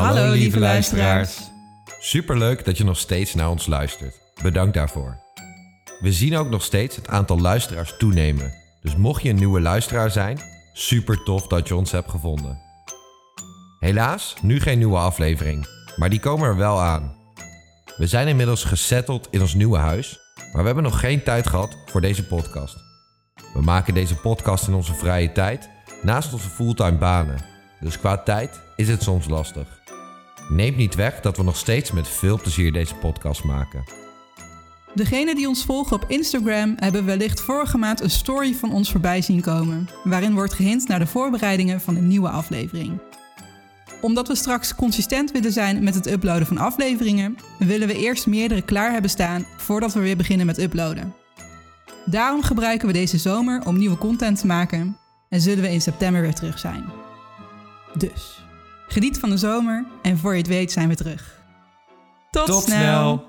Hallo, lieve luisteraars. Superleuk dat je nog steeds naar ons luistert. Bedankt daarvoor. We zien ook nog steeds het aantal luisteraars toenemen. Dus mocht je een nieuwe luisteraar zijn, super tof dat je ons hebt gevonden. Helaas, nu geen nieuwe aflevering, maar die komen er wel aan. We zijn inmiddels gesetteld in ons nieuwe huis, maar we hebben nog geen tijd gehad voor deze podcast. We maken deze podcast in onze vrije tijd, naast onze fulltime banen. Dus qua tijd is het soms lastig. Neemt niet weg dat we nog steeds met veel plezier deze podcast maken. Degenen die ons volgen op Instagram hebben wellicht vorige maand een story van ons voorbij zien komen, waarin wordt gehint naar de voorbereidingen van een nieuwe aflevering. Omdat we straks consistent willen zijn met het uploaden van afleveringen, willen we eerst meerdere klaar hebben staan voordat we weer beginnen met uploaden. Daarom gebruiken we deze zomer om nieuwe content te maken en zullen we in september weer terug zijn. Dus, geniet van de zomer en voor je het weet zijn we terug. Tot, Tot snel. snel.